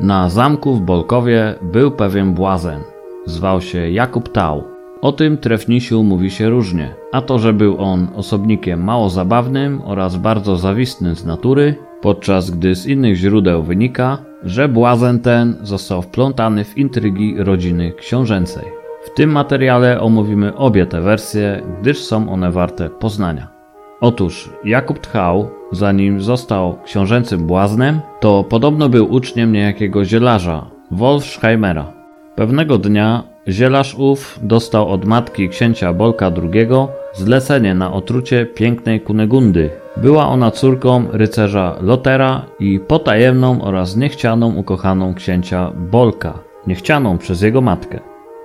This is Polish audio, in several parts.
Na zamku w Bolkowie był pewien błazen. Zwał się Jakub Tał. O tym trefnisiu mówi się różnie, a to, że był on osobnikiem mało zabawnym oraz bardzo zawistnym z natury, podczas gdy z innych źródeł wynika, że błazen ten został wplątany w intrygi rodziny książęcej. W tym materiale omówimy obie te wersje, gdyż są one warte poznania. Otóż Jakub Tchał, zanim został książęcym błaznem, to podobno był uczniem niejakiego zielarza, Wolfsheimera. Pewnego dnia zielarz ów dostał od matki księcia Bolka II zlecenie na otrucie pięknej Kunegundy. Była ona córką rycerza Lotera i potajemną oraz niechcianą ukochaną księcia Bolka, niechcianą przez jego matkę.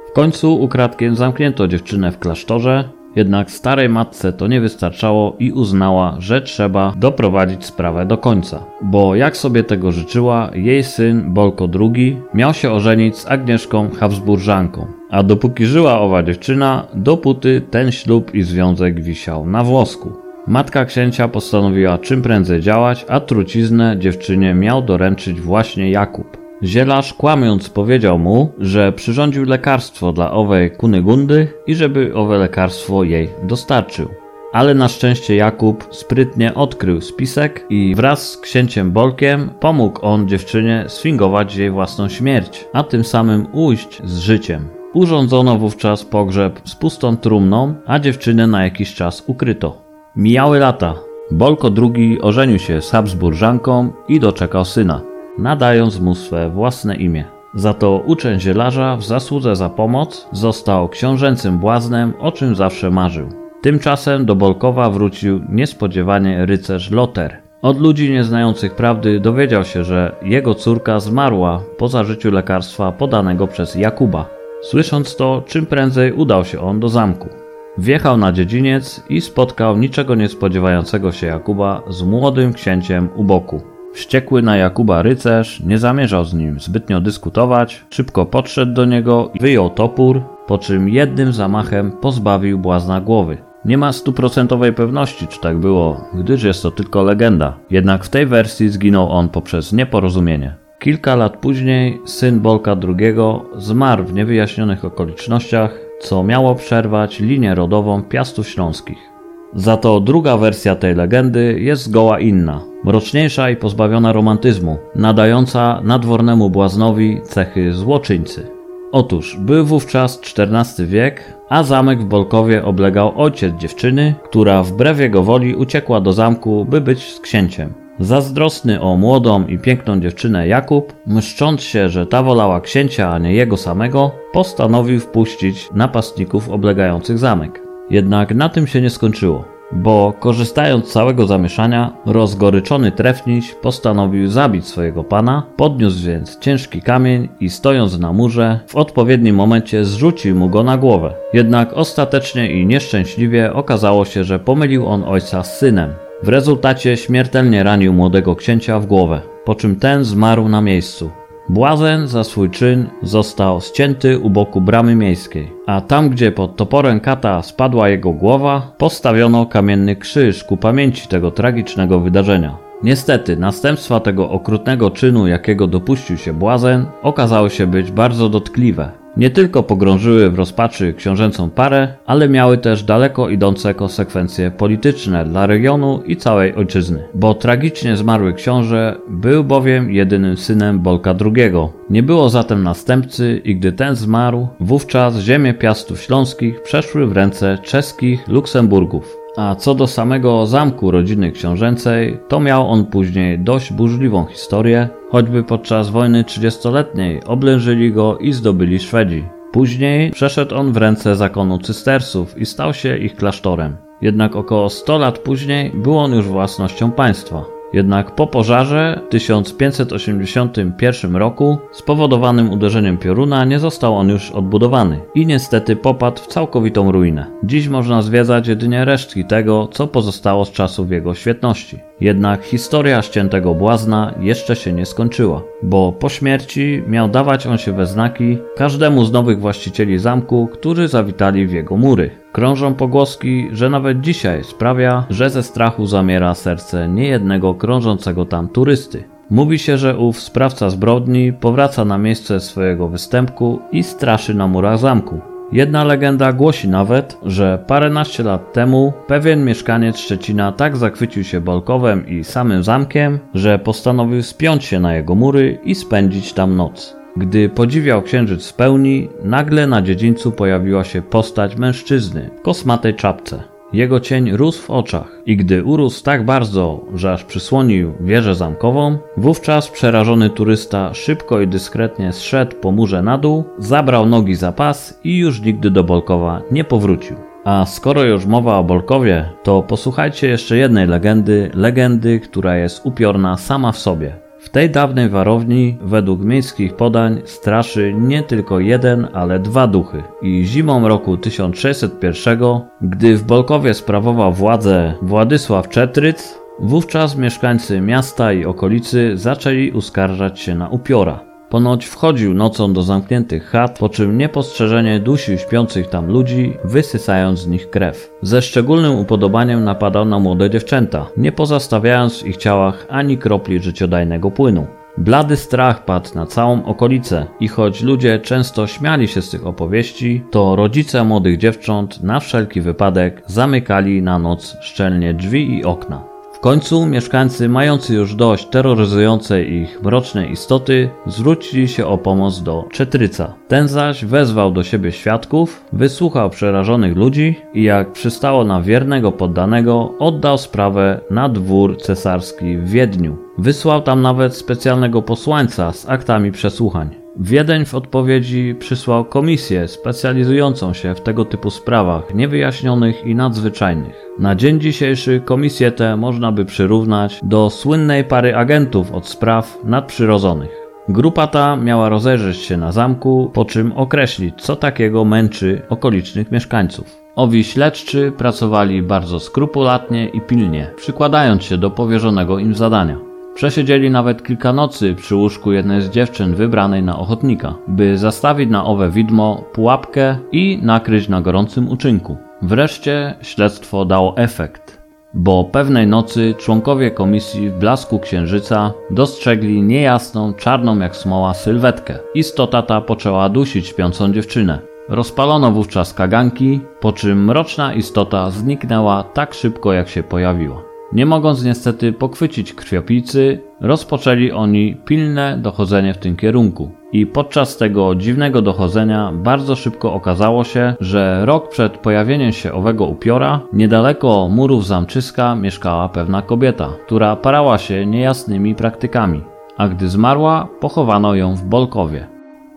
W końcu ukradkiem zamknięto dziewczynę w klasztorze, jednak starej matce to nie wystarczało i uznała, że trzeba doprowadzić sprawę do końca. Bo jak sobie tego życzyła, jej syn Bolko II miał się ożenić z Agnieszką Habsburżanką. A dopóki żyła owa dziewczyna, dopóty ten ślub i związek wisiał na włosku. Matka księcia postanowiła czym prędzej działać, a truciznę dziewczynie miał doręczyć właśnie Jakub. Zielarz kłamiąc powiedział mu, że przyrządził lekarstwo dla owej Kunygundy i żeby owe lekarstwo jej dostarczył. Ale na szczęście Jakub sprytnie odkrył spisek i wraz z księciem Bolkiem pomógł on dziewczynie sfingować jej własną śmierć, a tym samym ujść z życiem. Urządzono wówczas pogrzeb z pustą trumną, a dziewczynę na jakiś czas ukryto. Mijały lata. Bolko II ożenił się z Habsburżanką i doczekał syna nadając mu swe własne imię. Za to uczeń zielarza w zasłudze za pomoc został książęcym błaznem, o czym zawsze marzył. Tymczasem do Bolkowa wrócił niespodziewanie rycerz Loter. Od ludzi nieznających prawdy dowiedział się, że jego córka zmarła po zażyciu lekarstwa podanego przez Jakuba. Słysząc to, czym prędzej udał się on do zamku. Wjechał na dziedziniec i spotkał niczego nie spodziewającego się Jakuba z młodym księciem u boku. Wściekły na Jakuba rycerz nie zamierzał z nim zbytnio dyskutować, szybko podszedł do niego i wyjął topór, po czym jednym zamachem pozbawił błazna głowy. Nie ma stuprocentowej pewności, czy tak było, gdyż jest to tylko legenda. Jednak w tej wersji zginął on poprzez nieporozumienie. Kilka lat później syn Bolka II zmarł w niewyjaśnionych okolicznościach, co miało przerwać linię rodową Piastów Śląskich. Za to druga wersja tej legendy jest zgoła inna, mroczniejsza i pozbawiona romantyzmu, nadająca nadwornemu błaznowi cechy złoczyńcy. Otóż był wówczas XIV wiek, a zamek w Bolkowie oblegał ojciec dziewczyny, która wbrew jego woli uciekła do zamku, by być z księciem. Zazdrosny o młodą i piękną dziewczynę Jakub, mszcząc się, że ta wolała księcia, a nie jego samego, postanowił wpuścić napastników oblegających zamek. Jednak na tym się nie skończyło, bo korzystając z całego zamieszania, rozgoryczony trefniś postanowił zabić swojego pana, podniósł więc ciężki kamień i stojąc na murze, w odpowiednim momencie zrzucił mu go na głowę. Jednak ostatecznie i nieszczęśliwie okazało się, że pomylił on ojca z synem. W rezultacie śmiertelnie ranił młodego księcia w głowę, po czym ten zmarł na miejscu. Błazen za swój czyn został ścięty u boku bramy miejskiej, a tam gdzie pod toporem kata spadła jego głowa, postawiono kamienny krzyż ku pamięci tego tragicznego wydarzenia. Niestety, następstwa tego okrutnego czynu, jakiego dopuścił się Błazen, okazały się być bardzo dotkliwe nie tylko pogrążyły w rozpaczy książęcą parę, ale miały też daleko idące konsekwencje polityczne dla regionu i całej ojczyzny. Bo tragicznie zmarły książę był bowiem jedynym synem Bolka II. Nie było zatem następcy i gdy ten zmarł, wówczas ziemie Piastów Śląskich przeszły w ręce czeskich Luksemburgów. A co do samego zamku rodziny książęcej, to miał on później dość burzliwą historię, choćby podczas wojny trzydziestoletniej oblężyli go i zdobyli Szwedzi. Później przeszedł on w ręce zakonu cystersów i stał się ich klasztorem. Jednak około 100 lat później był on już własnością państwa. Jednak po pożarze w 1581 roku spowodowanym uderzeniem pioruna nie został on już odbudowany i niestety popadł w całkowitą ruinę. Dziś można zwiedzać jedynie resztki tego, co pozostało z czasów jego świetności. Jednak historia ściętego błazna jeszcze się nie skończyła, bo po śmierci miał dawać on się we znaki każdemu z nowych właścicieli zamku, którzy zawitali w jego mury. Krążą pogłoski, że nawet dzisiaj sprawia, że ze strachu zamiera serce niejednego krążącego tam turysty. Mówi się, że ów sprawca zbrodni powraca na miejsce swojego występku i straszy na murach zamku. Jedna legenda głosi nawet, że paręnaście lat temu pewien mieszkaniec Szczecina tak zachwycił się Bolkowem i samym zamkiem, że postanowił spiąć się na jego mury i spędzić tam noc. Gdy podziwiał księżyc w pełni, nagle na dziedzińcu pojawiła się postać mężczyzny w kosmatej czapce. Jego cień rósł w oczach i gdy urósł tak bardzo, że aż przysłonił wieżę zamkową, wówczas przerażony turysta szybko i dyskretnie zszedł po murze na dół, zabrał nogi za pas i już nigdy do Bolkowa nie powrócił. A skoro już mowa o Bolkowie, to posłuchajcie jeszcze jednej legendy, legendy, która jest upiorna sama w sobie. W tej dawnej warowni, według miejskich podań, straszy nie tylko jeden, ale dwa duchy. I zimą roku 1601, gdy w Bolkowie sprawował władzę Władysław Czetryc, wówczas mieszkańcy miasta i okolicy zaczęli uskarżać się na upiora. Ponoć wchodził nocą do zamkniętych chat, po czym niepostrzeżenie dusił śpiących tam ludzi, wysysając z nich krew. Ze szczególnym upodobaniem napadał na młode dziewczęta, nie pozostawiając w ich ciałach ani kropli życiodajnego płynu. Blady strach padł na całą okolicę i choć ludzie często śmiali się z tych opowieści, to rodzice młodych dziewcząt na wszelki wypadek zamykali na noc szczelnie drzwi i okna. W końcu mieszkańcy, mający już dość terroryzującej ich mrocznej istoty, zwrócili się o pomoc do Czetryca. Ten zaś wezwał do siebie świadków, wysłuchał przerażonych ludzi i jak przystało na wiernego poddanego, oddał sprawę na dwór cesarski w Wiedniu. Wysłał tam nawet specjalnego posłańca z aktami przesłuchań. Wiedeń w odpowiedzi przysłał komisję specjalizującą się w tego typu sprawach niewyjaśnionych i nadzwyczajnych. Na dzień dzisiejszy komisję tę można by przyrównać do słynnej pary agentów od spraw nadprzyrodzonych. Grupa ta miała rozejrzeć się na zamku, po czym określić, co takiego męczy okolicznych mieszkańców. Owi śledczy pracowali bardzo skrupulatnie i pilnie, przykładając się do powierzonego im zadania. Przesiedzieli nawet kilka nocy przy łóżku jednej z dziewczyn wybranej na ochotnika, by zastawić na owe widmo pułapkę i nakryć na gorącym uczynku. Wreszcie śledztwo dało efekt, bo pewnej nocy członkowie komisji w blasku księżyca dostrzegli niejasną, czarną jak smoła sylwetkę. Istota ta poczęła dusić śpiącą dziewczynę. Rozpalono wówczas kaganki, po czym mroczna istota zniknęła tak szybko jak się pojawiła. Nie mogąc niestety pochwycić krwiopijcy, rozpoczęli oni pilne dochodzenie w tym kierunku. I podczas tego dziwnego dochodzenia bardzo szybko okazało się, że rok przed pojawieniem się owego upiora, niedaleko murów zamczyska mieszkała pewna kobieta, która parała się niejasnymi praktykami, a gdy zmarła, pochowano ją w Bolkowie.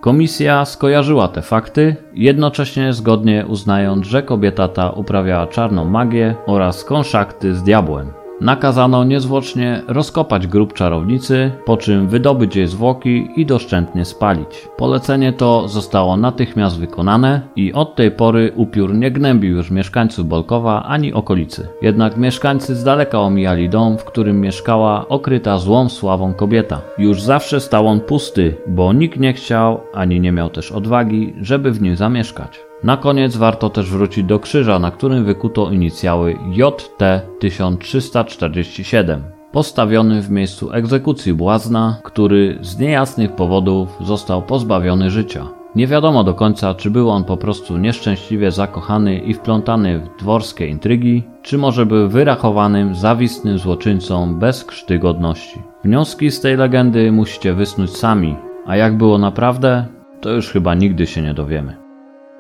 Komisja skojarzyła te fakty, jednocześnie zgodnie uznając, że kobieta ta uprawiała czarną magię oraz konszakty z diabłem. Nakazano niezwłocznie rozkopać grób czarownicy, po czym wydobyć jej zwłoki i doszczętnie spalić. Polecenie to zostało natychmiast wykonane i od tej pory upiór nie gnębił już mieszkańców Bolkowa ani okolicy. Jednak mieszkańcy z daleka omijali dom, w którym mieszkała okryta złą sławą kobieta. Już zawsze stał on pusty, bo nikt nie chciał ani nie miał też odwagi, żeby w nim zamieszkać. Na koniec warto też wrócić do krzyża, na którym wykuto inicjały JT 1347, postawiony w miejscu egzekucji błazna, który z niejasnych powodów został pozbawiony życia. Nie wiadomo do końca, czy był on po prostu nieszczęśliwie zakochany i wplątany w dworskie intrygi, czy może był wyrachowanym, zawistnym złoczyńcą bez krzty godności. Wnioski z tej legendy musicie wysnuć sami, a jak było naprawdę, to już chyba nigdy się nie dowiemy.